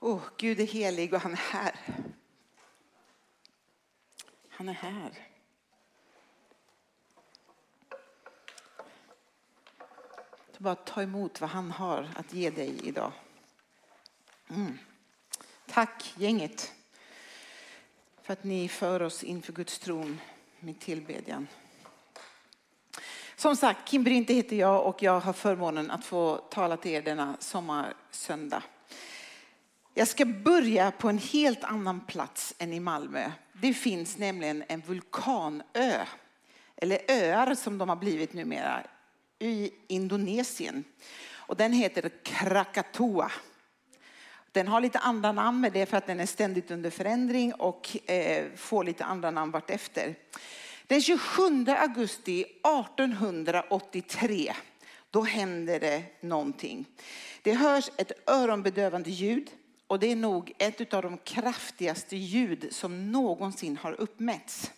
Oh, Gud är helig och han är här. Han är här. Bara ta emot vad han har att ge dig idag. Mm. Tack gänget för att ni för oss inför Guds tron med tillbedjan. Som sagt, Kim Brinte heter jag och jag har förmånen att få tala till er denna sommarsöndag. Jag ska börja på en helt annan plats än i Malmö. Det finns nämligen en vulkanö, eller öar som de har blivit numera, i Indonesien. Och den heter Krakatoa. Den har lite andra namn, men det är för att den är ständigt under förändring och eh, får lite andra namn vartefter. Den 27 augusti 1883, då händer det någonting. Det hörs ett öronbedövande ljud och det är nog ett av de kraftigaste ljud som någonsin har uppmätts.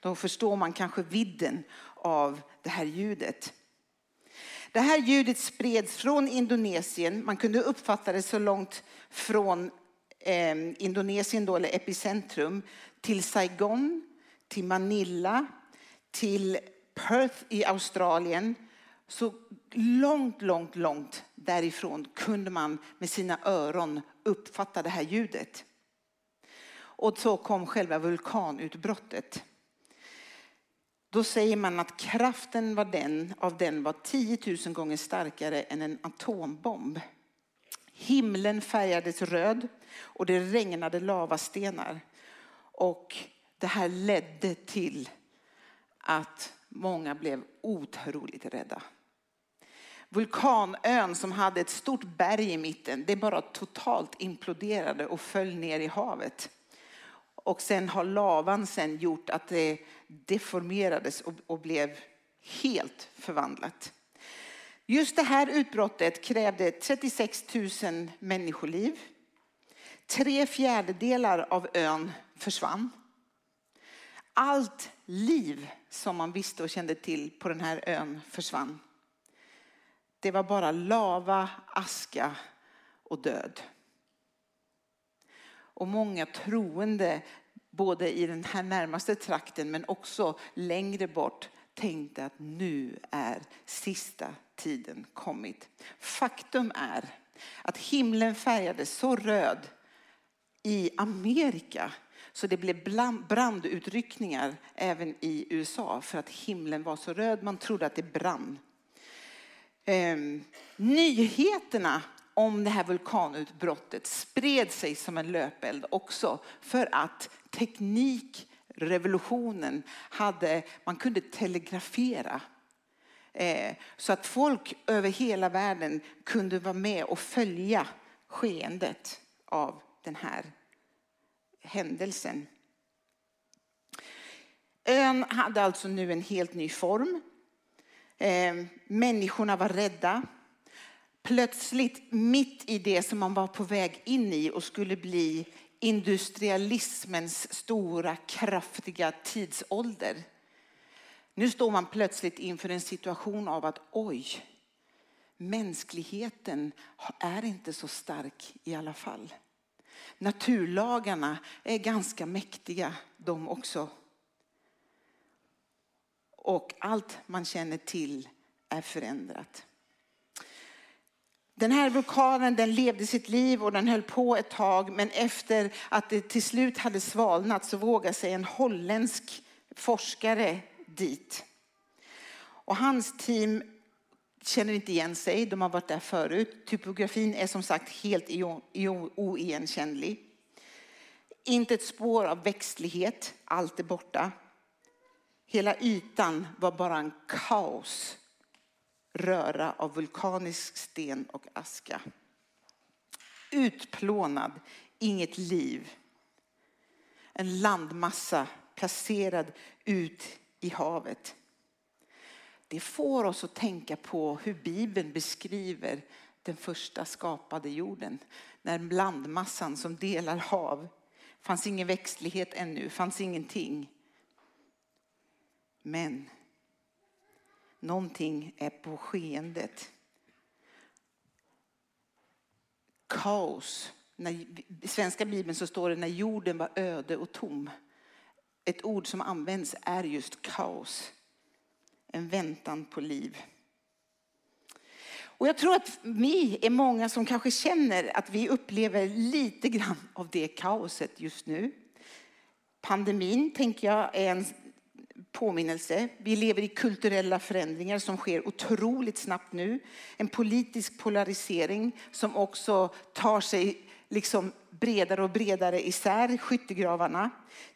Då förstår man kanske vidden av det här ljudet. Det här ljudet spreds från Indonesien. Man kunde uppfatta det så långt från eh, Indonesien, då, eller epicentrum, till Saigon, till Manila, till Perth i Australien. Så långt, långt, långt därifrån kunde man med sina öron uppfatta det här ljudet. Och så kom själva vulkanutbrottet. Då säger man att kraften var den, av den var 10 000 gånger starkare än en atombomb. Himlen färgades röd och det regnade lavastenar. Och det här ledde till att många blev otroligt rädda. Vulkanön som hade ett stort berg i mitten, det bara totalt imploderade och föll ner i havet. Och sen har lavan sen gjort att det deformerades och, blev helt förvandlat. Just det här utbrottet krävde 36 000 människoliv. Tre fjärdedelar av ön försvann. Allt liv som man visste och kände till på den här ön försvann. Det var bara lava, aska och död. Och många troende, både i den här närmaste trakten men också längre bort, tänkte att nu är sista tiden kommit. Faktum är att himlen färgades så röd i Amerika så det blev brandutryckningar även i USA för att himlen var så röd. Man trodde att det brann eh, nyheterna om det här vulkanutbrottet spred sig som en löpeld också för att teknikrevolutionen hade, man kunde telegrafera. Eh, så att folk över hela världen kunde vara med och följa skeendet av den här händelsen. Ön hade alltså nu en helt ny form. Eh, människorna var rädda plötsligt mitt i det som man var på väg in i och skulle bli industrialismens stora kraftiga tidsålder. Nu står man plötsligt inför en situation av att oj, mänskligheten är inte så stark i alla fall. Naturlagarna är ganska mäktiga de också. Och allt man känner till är förändrat. Den här vulkanen den levde sitt liv och den höll på ett tag men efter att det till slut hade svalnat så vågade sig en holländsk forskare dit. Och hans team känner inte igen sig, de har varit där förut. Typografin är som sagt helt oigenkännlig. Inte ett spår av växtlighet, allt är borta. Hela ytan var bara en kaos röra av vulkanisk sten och aska. Utplånad, inget liv. En landmassa placerad ut i havet. Det får oss att tänka på hur Bibeln beskriver den första skapade jorden. När landmassan som delar hav, fanns ingen växtlighet ännu, fanns ingenting. Men Någonting är på skeendet. Kaos när, I svenska bibeln så står det när jorden var öde och tom. Ett ord som används är just kaos. En väntan på liv. Och jag tror att vi är många som kanske känner att vi upplever lite grann av det kaoset just nu. Pandemin tänker jag är en påminnelse. Vi lever i kulturella förändringar som sker otroligt snabbt nu. En politisk polarisering som också tar sig liksom bredare och bredare isär skyttegravarna.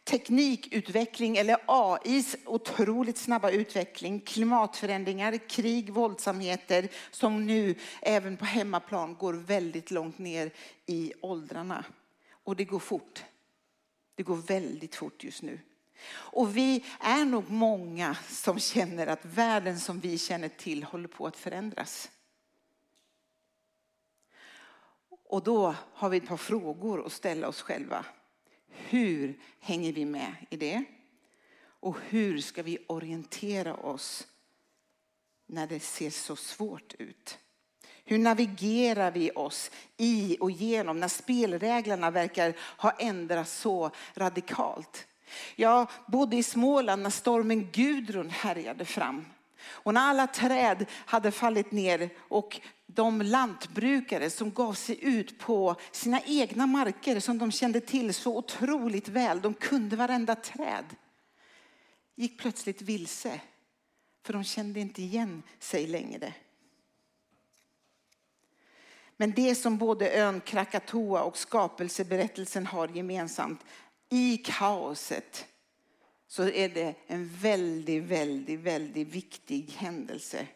Teknikutveckling eller AIs otroligt snabba utveckling, klimatförändringar, krig, våldsamheter som nu även på hemmaplan går väldigt långt ner i åldrarna. Och det går fort. Det går väldigt fort just nu. Och vi är nog många som känner att världen som vi känner till håller på att förändras. Och då har vi ett par frågor att ställa oss själva. Hur hänger vi med i det? Och hur ska vi orientera oss när det ser så svårt ut? Hur navigerar vi oss i och genom när spelreglerna verkar ha ändrats så radikalt? Jag bodde i Småland när stormen Gudrun härjade fram. Och när alla träd hade fallit ner och de lantbrukare som gav sig ut på sina egna marker som de kände till så otroligt väl, de kunde varenda träd, gick plötsligt vilse. För de kände inte igen sig längre. Men det som både ön Krakatoa och skapelseberättelsen har gemensamt i kaoset så är det en väldigt, väldigt, väldigt viktig händelse.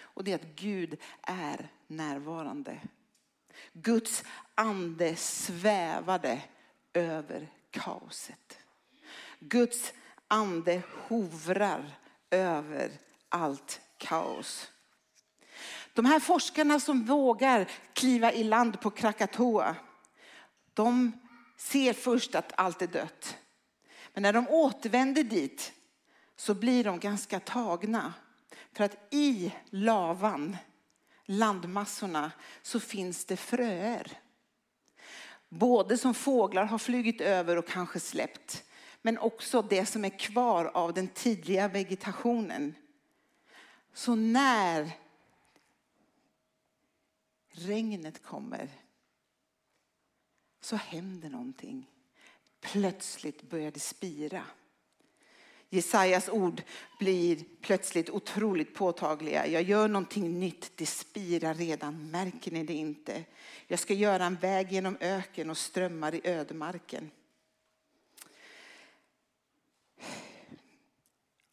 Och det är att Gud är närvarande. Guds ande svävade över kaoset. Guds ande hovrar över allt kaos. De här forskarna som vågar kliva i land på Krakatoa, de ser först att allt är dött. Men när de återvänder dit så blir de ganska tagna. För att i lavan, landmassorna, så finns det fröer. Både som fåglar har flugit över och kanske släppt. Men också det som är kvar av den tidiga vegetationen. Så när regnet kommer så händer någonting. Plötsligt börjar det spira. Jesajas ord blir plötsligt otroligt påtagliga. Jag gör någonting nytt, det spirar redan, märker ni det inte? Jag ska göra en väg genom öken och strömmar i ödemarken.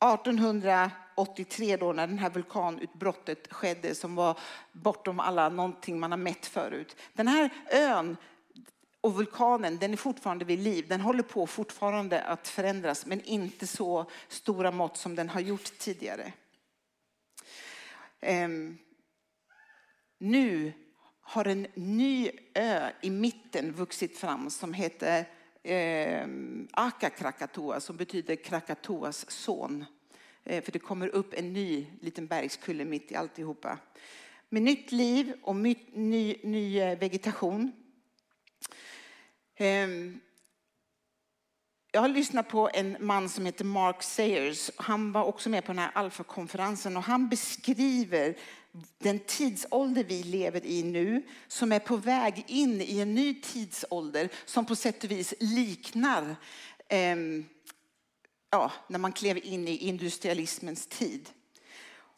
1883 då när den här vulkanutbrottet skedde som var bortom alla någonting man har mätt förut. Den här ön och vulkanen den är fortfarande vid liv. Den håller på fortfarande att förändras men inte så stora mått som den har gjort tidigare. Um, nu har en ny ö i mitten vuxit fram som heter eh, Aka Krakatoa som betyder Krakatoas son. Eh, för det kommer upp en ny liten bergskulle mitt i alltihopa. Med nytt liv och ny, ny, ny vegetation. Ehm, jag har lyssnat på en man som heter Mark Sayers. Han var också med på den här alfakonferensen och han beskriver den tidsålder vi lever i nu som är på väg in i en ny tidsålder som på sätt och vis liknar eh, ja, när man klev in i industrialismens tid.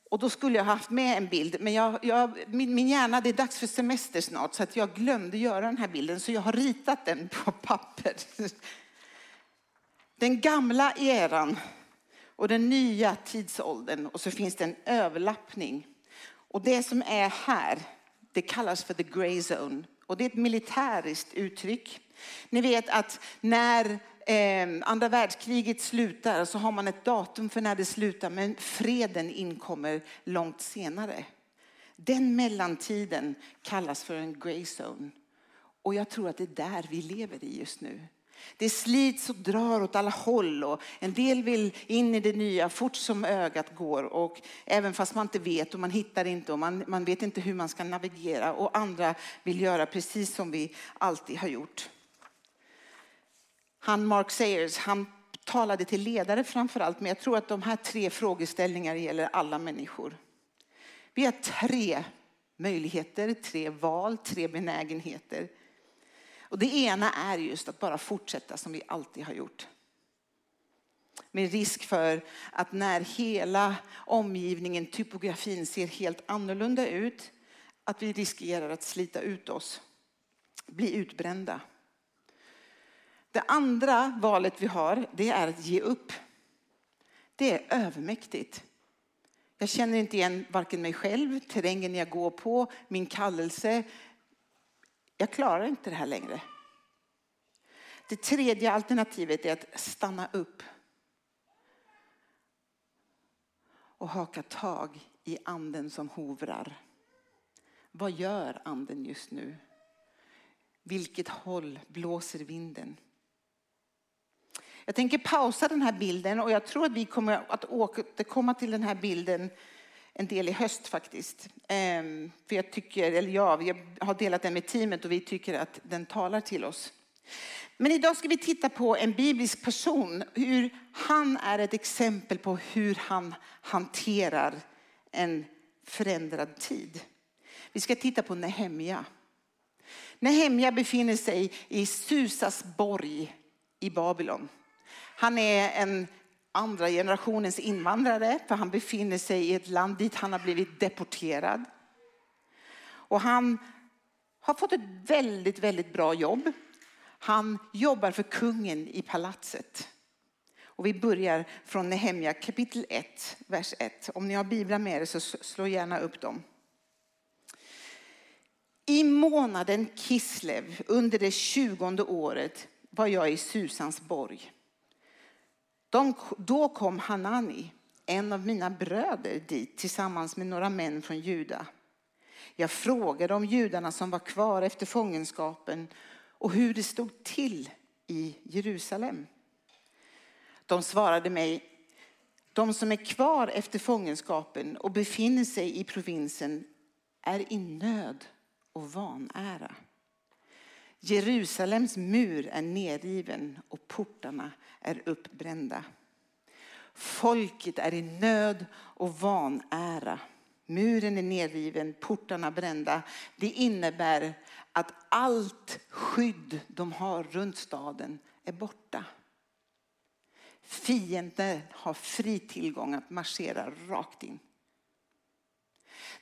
Och då skulle jag haft med en bild, men jag, jag, min, min hjärna, det är dags för semester snart så att jag glömde göra den här bilden så jag har ritat den på papper. Den gamla eran och den nya tidsåldern och så finns det en överlappning. Och det som är här, det kallas för the grey zone och det är ett militäriskt uttryck. Ni vet att när eh, andra världskriget slutar så har man ett datum för när det slutar men freden inkommer långt senare. Den mellantiden kallas för en grey zone. Och jag tror att det är där vi lever i just nu. Det slits och drar åt alla håll och en del vill in i det nya fort som ögat går och även fast man inte vet och man hittar inte och man, man vet inte hur man ska navigera och andra vill göra precis som vi alltid har gjort. Han Mark Sayers, han talade till ledare framför allt, men jag tror att de här tre frågeställningarna gäller alla människor. Vi har tre möjligheter, tre val, tre benägenheter. Och det ena är just att bara fortsätta som vi alltid har gjort. Med risk för att när hela omgivningen, typografin ser helt annorlunda ut, att vi riskerar att slita ut oss, bli utbrända. Det andra valet vi har, det är att ge upp. Det är övermäktigt. Jag känner inte igen varken mig själv, terrängen jag går på, min kallelse. Jag klarar inte det här längre. Det tredje alternativet är att stanna upp och haka tag i anden som hovrar. Vad gör anden just nu? Vilket håll blåser vinden? Jag tänker pausa den här bilden och jag tror att vi kommer att återkomma till den här bilden en del i höst faktiskt. Ehm, för jag tycker, eller ja, vi har delat den med teamet och vi tycker att den talar till oss. Men idag ska vi titta på en biblisk person, hur han är ett exempel på hur han hanterar en förändrad tid. Vi ska titta på Nehemja. Nehemja befinner sig i Susas borg i Babylon. Han är en andra generationens invandrare för han befinner sig i ett land dit han har blivit deporterad. Och han har fått ett väldigt, väldigt bra jobb. Han jobbar för kungen i palatset. Och vi börjar från Nehemja kapitel 1, vers 1. Om ni har biblar med er så slå gärna upp dem. I månaden Kislev under det tjugonde året var jag i Susans borg. De, då kom Hanani, en av mina bröder, dit tillsammans med några män från Juda. Jag frågade om judarna som var kvar efter fångenskapen och hur det stod till i Jerusalem. De svarade mig, de som är kvar efter fångenskapen och befinner sig i provinsen är i nöd och vanära. Jerusalems mur är nedriven och portarna är uppbrända. Folket är i nöd och vanära. Muren är nedriven, portarna brända. Det innebär att allt skydd de har runt staden är borta. Fienden har fri tillgång att marschera rakt in.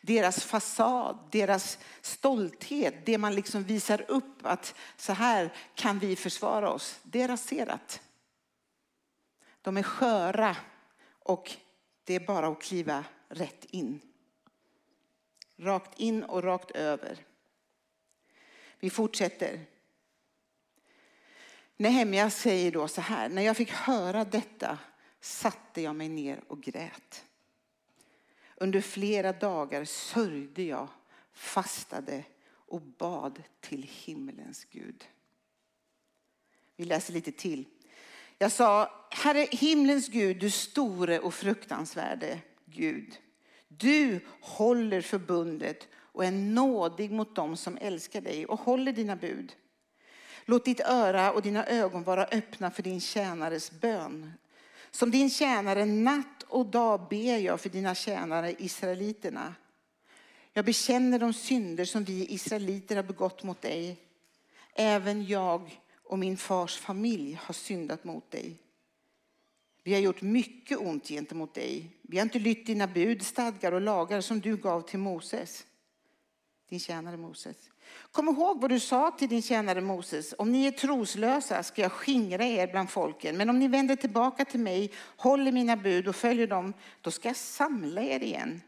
Deras fasad, deras stolthet, det man liksom visar upp att så här kan vi försvara oss, det är raserat. De är sköra och det är bara att kliva rätt in. Rakt in och rakt över. Vi fortsätter. Nehemja säger då så här, när jag fick höra detta satte jag mig ner och grät. Under flera dagar sörjde jag, fastade och bad till himmelens Gud. Vi läser lite till. Jag sa, Herre himlens Gud, du store och fruktansvärde Gud. Du håller förbundet och är nådig mot dem som älskar dig och håller dina bud. Låt ditt öra och dina ögon vara öppna för din tjänares bön. Som din tjänare natt och dag ber jag för dina tjänare israeliterna. Jag bekänner de synder som vi israeliter har begått mot dig. Även jag och min fars familj har syndat mot dig. Vi har gjort mycket ont gentemot dig. Vi har inte lytt dina bud, stadgar och lagar som du gav till Moses, din tjänare Moses. Kom ihåg vad du sa till din tjänare Moses. Om ni är troslösa ska jag skingra er bland folken. Men om ni vänder tillbaka till mig, håller mina bud och följer dem, då ska jag samla er igen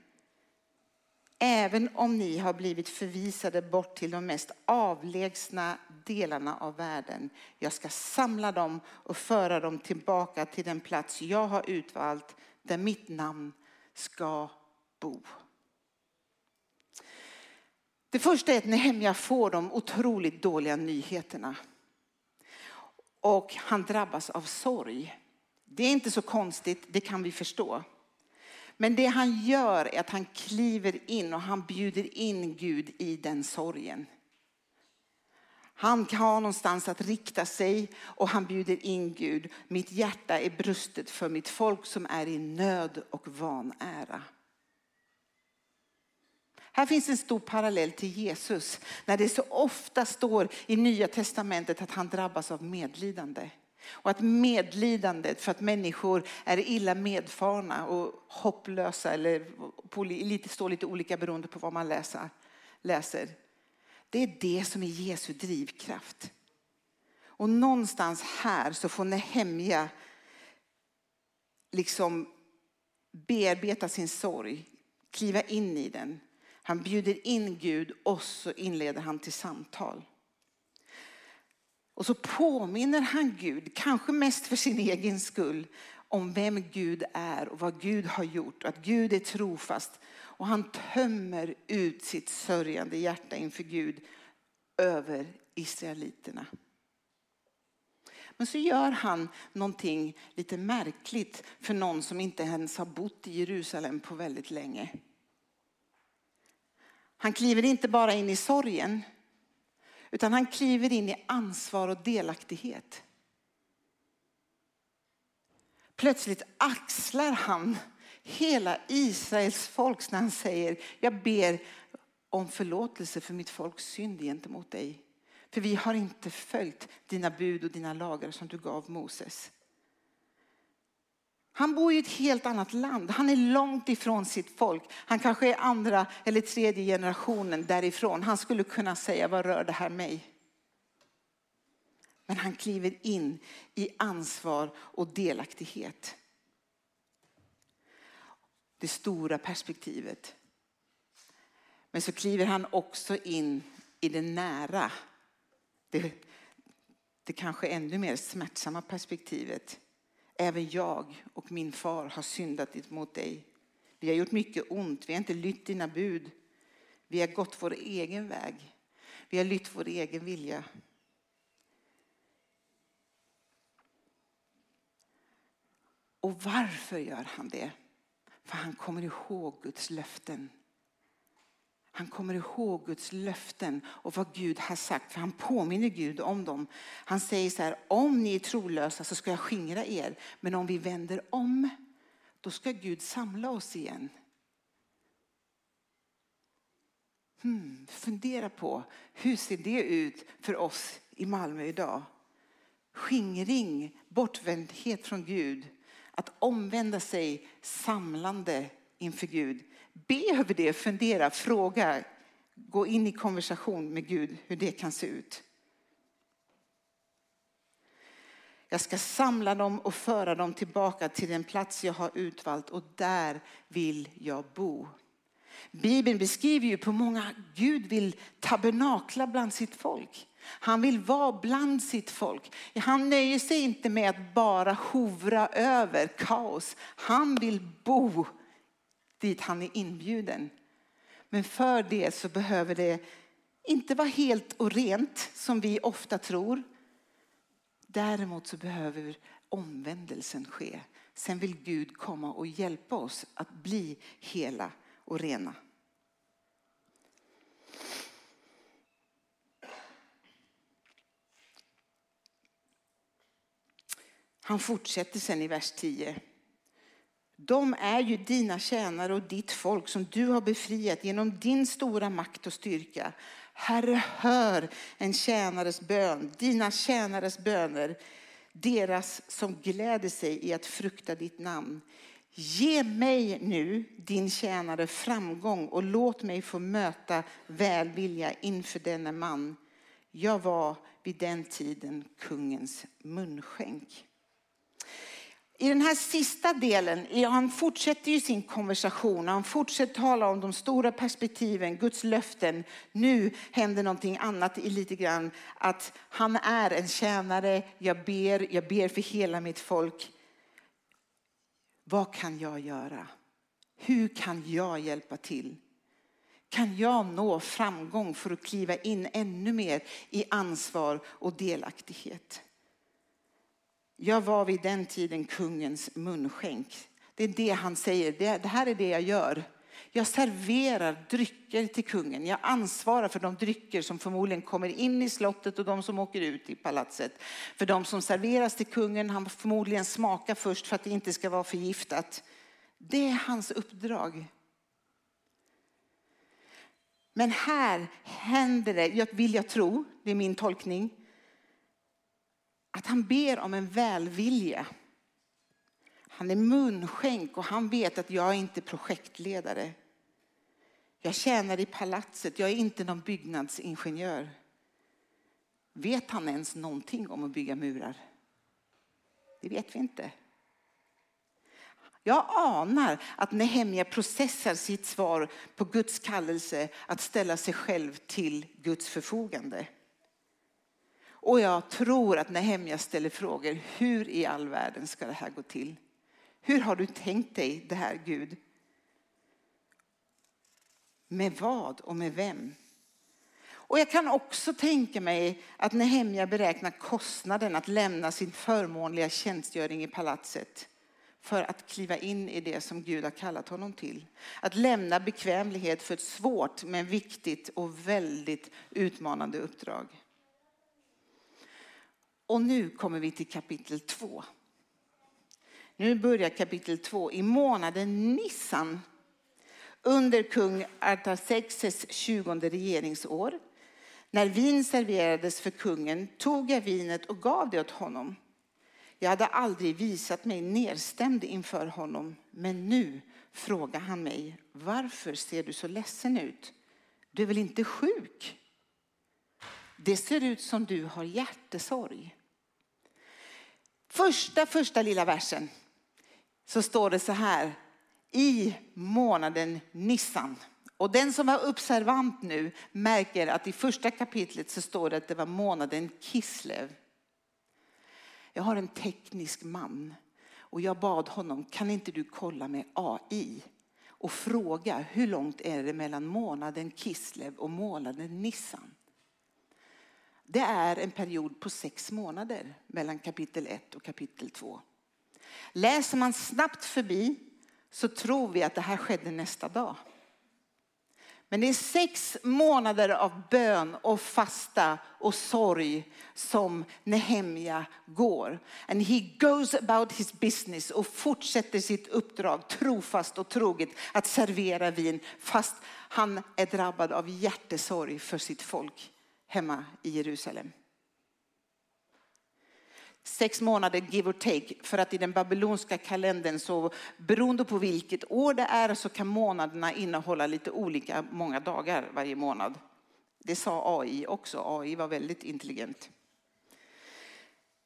Även om ni har blivit förvisade bort till de mest avlägsna delarna av världen. Jag ska samla dem och föra dem tillbaka till den plats jag har utvalt där mitt namn ska bo. Det första är att Nehemja får de otroligt dåliga nyheterna. och han drabbas av sorg. Det är inte så konstigt, det kan vi förstå. Men det han gör är att han kliver in och han bjuder in Gud i den sorgen. Han kan ha någonstans att rikta sig och han bjuder in Gud. Mitt hjärta är brustet för mitt folk som är i nöd och vanära. Här finns en stor parallell till Jesus när det så ofta står i Nya Testamentet att han drabbas av medlidande. Och att medlidandet för att människor är illa medfarna och hopplösa eller lite, står lite olika beroende på vad man läser, läser. Det är det som är Jesu drivkraft. Och någonstans här så får Nehemja liksom bearbeta sin sorg, kliva in i den. Han bjuder in Gud och så inleder han till samtal. Och så påminner han Gud, kanske mest för sin egen skull, om vem Gud är och vad Gud har gjort. Att Gud är trofast. Och han tömmer ut sitt sörjande hjärta inför Gud över israeliterna. Men så gör han någonting lite märkligt för någon som inte ens har bott i Jerusalem på väldigt länge. Han kliver inte bara in i sorgen utan han kliver in i ansvar och delaktighet. Plötsligt axlar han hela Israels folks när han säger jag ber om förlåtelse för mitt folks synd gentemot dig. För vi har inte följt dina bud och dina lagar som du gav Moses. Han bor i ett helt annat land. Han är långt ifrån sitt folk. Han kanske är andra eller tredje generationen därifrån. Han skulle kunna säga, vad rör det här mig? Men han kliver in i ansvar och delaktighet. Det stora perspektivet. Men så kliver han också in i det nära. Det, det kanske ännu mer smärtsamma perspektivet. Även jag och min far har syndat mot dig. Vi har gjort mycket ont, vi har inte lytt dina bud. Vi har gått vår egen väg. Vi har lytt vår egen vilja. Och varför gör han det? För han kommer ihåg Guds löften. Han kommer ihåg Guds löften och vad Gud har sagt. För han påminner Gud om dem. Han säger så här, om ni är trolösa så ska jag skingra er. Men om vi vänder om, då ska Gud samla oss igen. Hmm, fundera på, hur ser det ut för oss i Malmö idag? Skingring, bortvändhet från Gud. Att omvända sig samlande inför Gud. Be över det, fundera, fråga, gå in i konversation med Gud hur det kan se ut. Jag ska samla dem och föra dem tillbaka till den plats jag har utvalt och där vill jag bo. Bibeln beskriver ju på många Gud vill tabernakla bland sitt folk. Han vill vara bland sitt folk. Han nöjer sig inte med att bara hovra över kaos. Han vill bo dit han är inbjuden. Men för det så behöver det inte vara helt och rent som vi ofta tror. Däremot så behöver omvändelsen ske. Sen vill Gud komma och hjälpa oss att bli hela och rena. Han fortsätter sen i vers 10. De är ju dina tjänare och ditt folk som du har befriat genom din stora makt och styrka. Herre, hör en tjänares bön, dina tjänares böner, deras som gläder sig i att frukta ditt namn. Ge mig nu, din tjänare, framgång och låt mig få möta välvilja inför denna man. Jag var vid den tiden kungens munskänk. I den här sista delen, han fortsätter ju sin konversation, han fortsätter tala om de stora perspektiven, Guds löften. Nu händer någonting annat i lite grann, att han är en tjänare, jag ber, jag ber för hela mitt folk. Vad kan jag göra? Hur kan jag hjälpa till? Kan jag nå framgång för att kliva in ännu mer i ansvar och delaktighet? Jag var vid den tiden kungens munskänk. Det är det han säger. Det, här är det jag gör. Jag serverar drycker till kungen. Jag ansvarar för de drycker som förmodligen kommer in i slottet och de som åker ut i palatset. För de som serveras till kungen, han förmodligen smaka först för att det inte ska vara förgiftat. Det är hans uppdrag. Men här händer det, vill jag tro, det är min tolkning, att han ber om en välvilja. Han är munskänk och han vet att jag är inte projektledare. Jag tjänar i palatset, jag är inte någon byggnadsingenjör. Vet han ens någonting om att bygga murar? Det vet vi inte. Jag anar att Nehemja processar sitt svar på Guds kallelse att ställa sig själv till Guds förfogande. Och jag tror att Nehemja ställer frågor. Hur i all världen ska det här gå till? Hur har du tänkt dig det här Gud? Med vad och med vem? Och jag kan också tänka mig att Nehemja beräknar kostnaden att lämna sin förmånliga tjänstgöring i palatset för att kliva in i det som Gud har kallat honom till. Att lämna bekvämlighet för ett svårt men viktigt och väldigt utmanande uppdrag. Och nu kommer vi till kapitel två. Nu börjar kapitel två i månaden Nissan under kung Artaxerxes 20 regeringsår. När vin serverades för kungen tog jag vinet och gav det åt honom. Jag hade aldrig visat mig nedstämd inför honom, men nu frågar han mig, varför ser du så ledsen ut? Du är väl inte sjuk? Det ser ut som du har hjärtesorg. Första, första lilla versen så står det så här, i månaden Nissan. Och den som var observant nu märker att i första kapitlet så står det att det var månaden Kislev. Jag har en teknisk man och jag bad honom, kan inte du kolla med AI och fråga hur långt är det mellan månaden Kislev och månaden Nissan? Det är en period på sex månader mellan kapitel 1 och kapitel 2. Läser man snabbt förbi så tror vi att det här skedde nästa dag. Men det är sex månader av bön och fasta och sorg som Nehemja går. And he goes about his business och fortsätter sitt uppdrag trofast och troget att servera vin fast han är drabbad av hjärtesorg för sitt folk hemma i Jerusalem. Sex månader give or take. För att i den babylonska kalendern så beroende på vilket år det är så kan månaderna innehålla lite olika många dagar varje månad. Det sa AI också. AI var väldigt intelligent.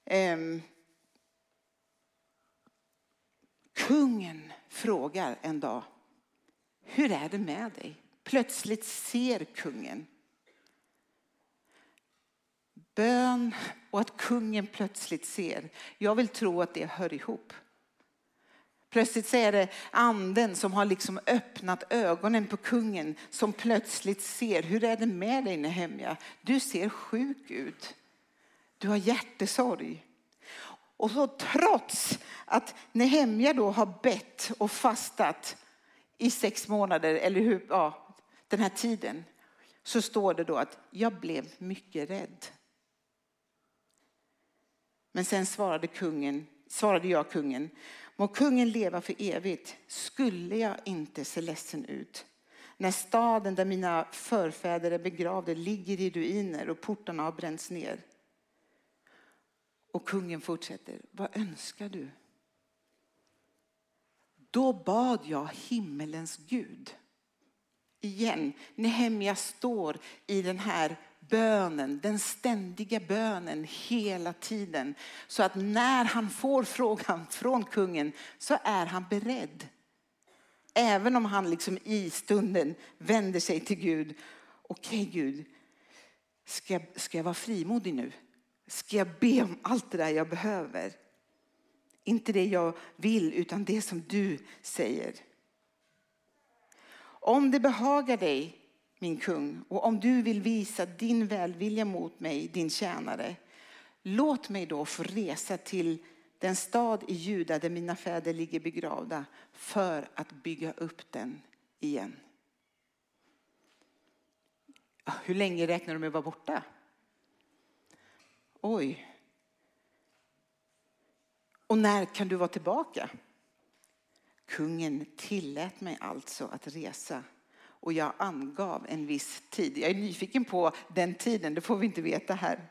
Um, kungen frågar en dag, hur är det med dig? Plötsligt ser kungen bön och att kungen plötsligt ser. Jag vill tro att det hör ihop. Plötsligt så är det anden som har liksom öppnat ögonen på kungen som plötsligt ser. Hur är det med dig Nehemja? Du ser sjuk ut. Du har hjärtesorg. Och så trots att Nehemja då har bett och fastat i sex månader, eller hur, ja, den här tiden, så står det då att jag blev mycket rädd. Men sen svarade, kungen, svarade jag kungen, må kungen leva för evigt, skulle jag inte se ledsen ut när staden där mina förfäder är begravda ligger i ruiner och portarna har bränts ner. Och kungen fortsätter, vad önskar du? Då bad jag himmelens Gud. Igen, Nehemja står i den här bönen, den ständiga bönen hela tiden. Så att när han får frågan från kungen så är han beredd. Även om han liksom i stunden vänder sig till Gud. Okej okay, Gud, ska jag, ska jag vara frimodig nu? Ska jag be om allt det där jag behöver? Inte det jag vill utan det som du säger. Om det behagar dig min kung, och om du vill visa din välvilja mot mig, din tjänare, låt mig då få resa till den stad i Juda där mina fäder ligger begravda, för att bygga upp den igen. Hur länge räknar du med att vara borta? Oj. Och när kan du vara tillbaka? Kungen tillät mig alltså att resa och jag angav en viss tid. Jag är nyfiken på den tiden, det får vi inte veta här.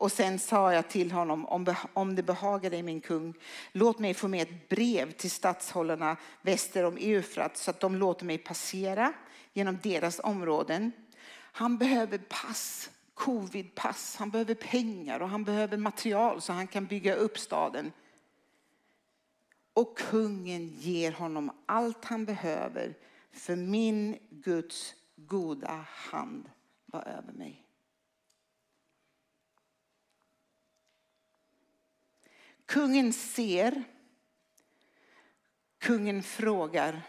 Och sen sa jag till honom, om det behagar dig min kung, låt mig få med ett brev till stadshållarna väster om Eufrat så att de låter mig passera genom deras områden. Han behöver pass, covidpass, han behöver pengar och han behöver material så han kan bygga upp staden. Och kungen ger honom allt han behöver för min Guds goda hand var över mig. Kungen ser, kungen frågar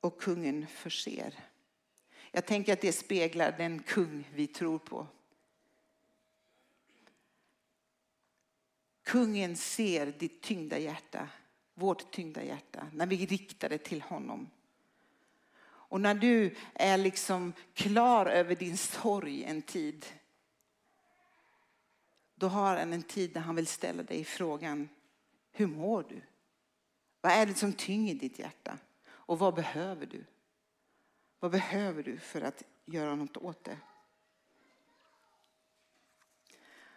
och kungen förser. Jag tänker att det speglar den kung vi tror på. Kungen ser ditt tyngda hjärta, vårt tyngda hjärta, när vi riktar det till honom. Och när du är liksom klar över din sorg en tid, då har han en tid där han vill ställa dig frågan, hur mår du? Vad är det som tynger ditt hjärta? Och vad behöver du? Vad behöver du för att göra något åt det?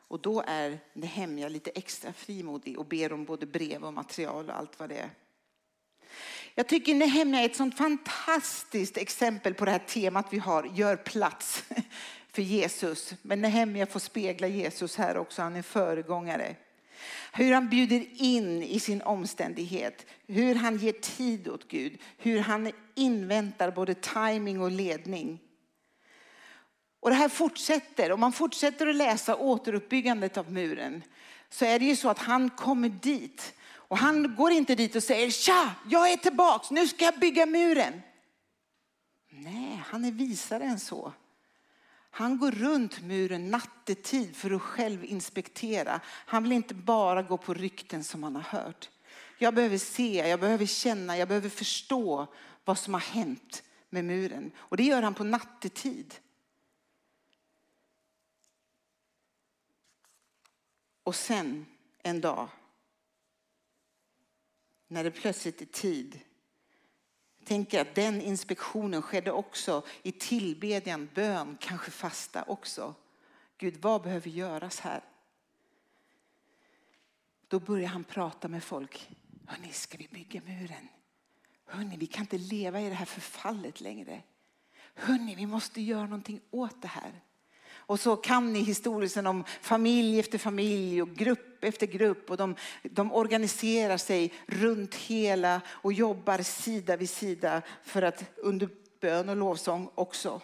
Och då är Nehemja lite extra frimodig och ber om både brev och material och allt vad det är. Jag tycker Nehemja är ett sånt fantastiskt exempel på det här temat vi har, gör plats för Jesus. Men Nehemja får spegla Jesus här också, han är föregångare. Hur han bjuder in i sin omständighet, hur han ger tid åt Gud, hur han inväntar både timing och ledning. Och det här fortsätter, om man fortsätter att läsa återuppbyggandet av muren så är det ju så att han kommer dit och han går inte dit och säger tja, jag är tillbaks, nu ska jag bygga muren. Nej, han är visare än så. Han går runt muren nattetid för att själv inspektera. Han vill inte bara gå på rykten som han har hört. Jag behöver se, jag behöver känna, jag behöver förstå vad som har hänt med muren. Och det gör han på nattetid. Och sen en dag när det plötsligt är tid. Tänk att den inspektionen skedde också i tillbedjan, bön, kanske fasta också. Gud, vad behöver göras här? Då börjar han prata med folk. Hörrni, ska vi bygga muren? Hörrni, vi kan inte leva i det här förfallet längre. Hörrni, vi måste göra någonting åt det här. Och så kan ni historien om familj efter familj och grupp efter grupp och de, de organiserar sig runt hela och jobbar sida vid sida för att under bön och lovsång också.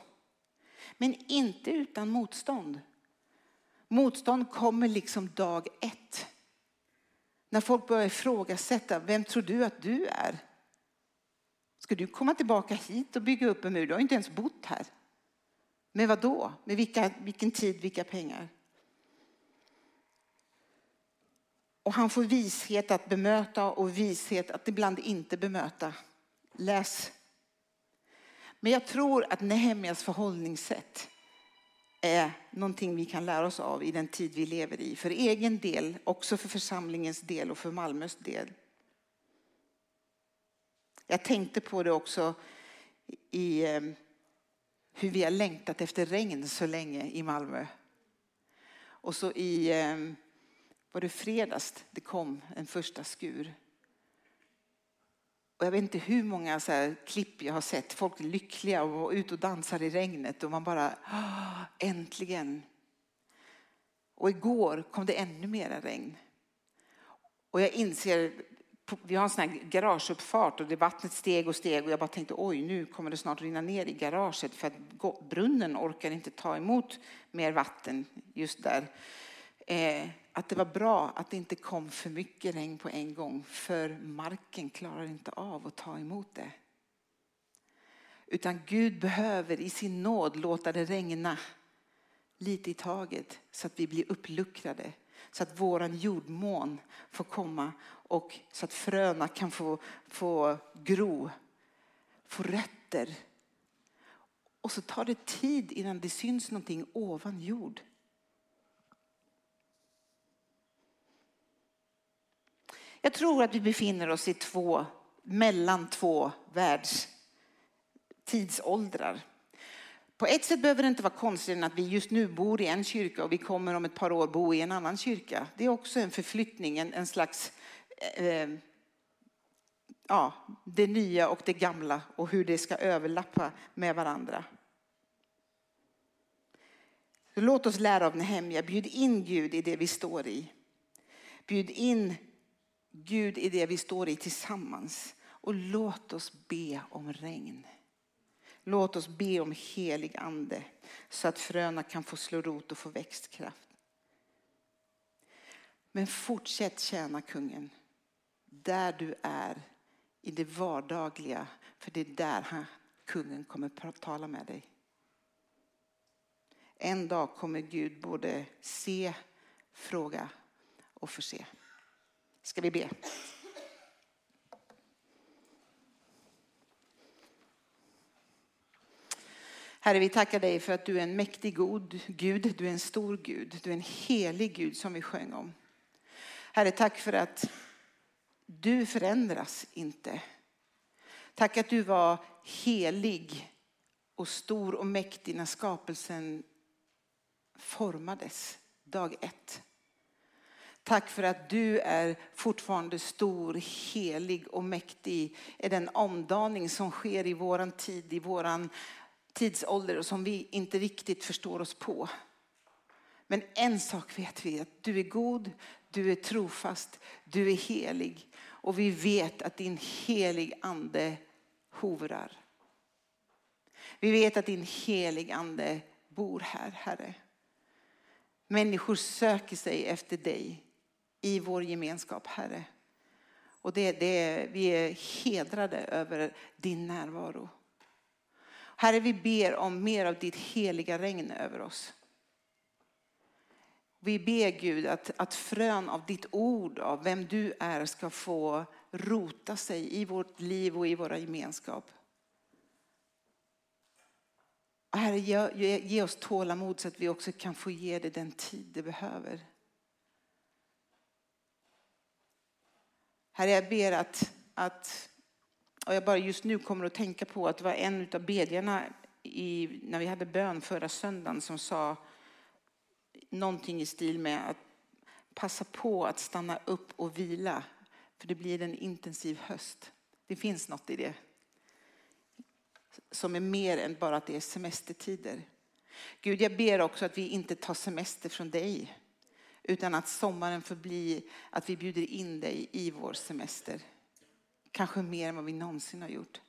Men inte utan motstånd. Motstånd kommer liksom dag ett. När folk börjar ifrågasätta, vem tror du att du är? Ska du komma tillbaka hit och bygga upp en mur? Du har inte ens bott här. Med vad då? Med vilka, vilken tid, vilka pengar? Och han får vishet att bemöta och vishet att ibland inte bemöta. Läs. Men jag tror att Nehemjas förhållningssätt är någonting vi kan lära oss av i den tid vi lever i. För egen del, också för församlingens del och för Malmös del. Jag tänkte på det också i eh, hur vi har längtat efter regn så länge i Malmö. Och så i, eh, var det fredags det kom en första skur. Och jag vet inte hur många så här klipp jag har sett. Folk är lyckliga och ute och dansar i regnet och man bara, äntligen. Och igår kom det ännu mera regn. Och jag inser vi har en sån här garageuppfart och det vattnet steg och steg och jag bara tänkte oj nu kommer det snart rinna ner i garaget för att brunnen orkar inte ta emot mer vatten just där. Eh, att det var bra att det inte kom för mycket regn på en gång för marken klarar inte av att ta emot det. Utan Gud behöver i sin nåd låta det regna lite i taget så att vi blir uppluckrade så att våran jordmån får komma och så att fröna kan få, få gro, få rötter. Och så tar det tid innan det syns någonting ovan jord. Jag tror att vi befinner oss i två, mellan två världstidsåldrar. På ett sätt behöver det inte vara konstigt att vi just nu bor i en kyrka och vi kommer om ett par år bo i en annan kyrka. Det är också en förflyttning, en, en slags eh, eh ja, det nya och det gamla och hur det ska överlappa med varandra. låt oss lära av Nehemja. Bjud in Gud i det vi står i. Bjud in Gud i det vi står i tillsammans. Och låt oss be om regn. Låt oss be om helig ande så att fröna kan få slå rot och få växtkraft. Men fortsätt tjäna kungen där du är i det vardagliga. För det är där han, kungen kommer att tala med dig. En dag kommer Gud både se, fråga och förse. Ska vi be? Herre, vi tackar dig för att du är en mäktig god Gud, du är en stor Gud, du är en helig Gud som vi sjöng om. Herre, tack för att du förändras inte. Tack att du var helig och stor och mäktig när skapelsen formades dag ett. Tack för att du är fortfarande stor, helig och mäktig i den omdaning som sker i våran tid, i våran tidsålder och som vi inte riktigt förstår oss på. Men en sak vet vi, att du är god, du är trofast, du är helig. Och vi vet att din helig ande hovrar. Vi vet att din helig ande bor här, Herre. Människor söker sig efter dig i vår gemenskap, Herre. Och det, det, vi är hedrade över din närvaro. Herre, vi ber om mer av ditt heliga regn över oss. Vi ber Gud att, att frön av ditt ord, av vem du är, ska få rota sig i vårt liv och i våra gemenskap. Herre, ge, ge, ge oss tålamod så att vi också kan få ge det den tid det behöver. Herre, jag ber att, att och jag bara just nu kommer att tänka på att det var en av bedjarna i, när vi hade bön förra söndagen som sa någonting i stil med att passa på att stanna upp och vila för det blir en intensiv höst. Det finns något i det som är mer än bara att det är semestertider. Gud, jag ber också att vi inte tar semester från dig utan att sommaren får bli att vi bjuder in dig i vår semester. Kanske mer än vad vi någonsin har gjort.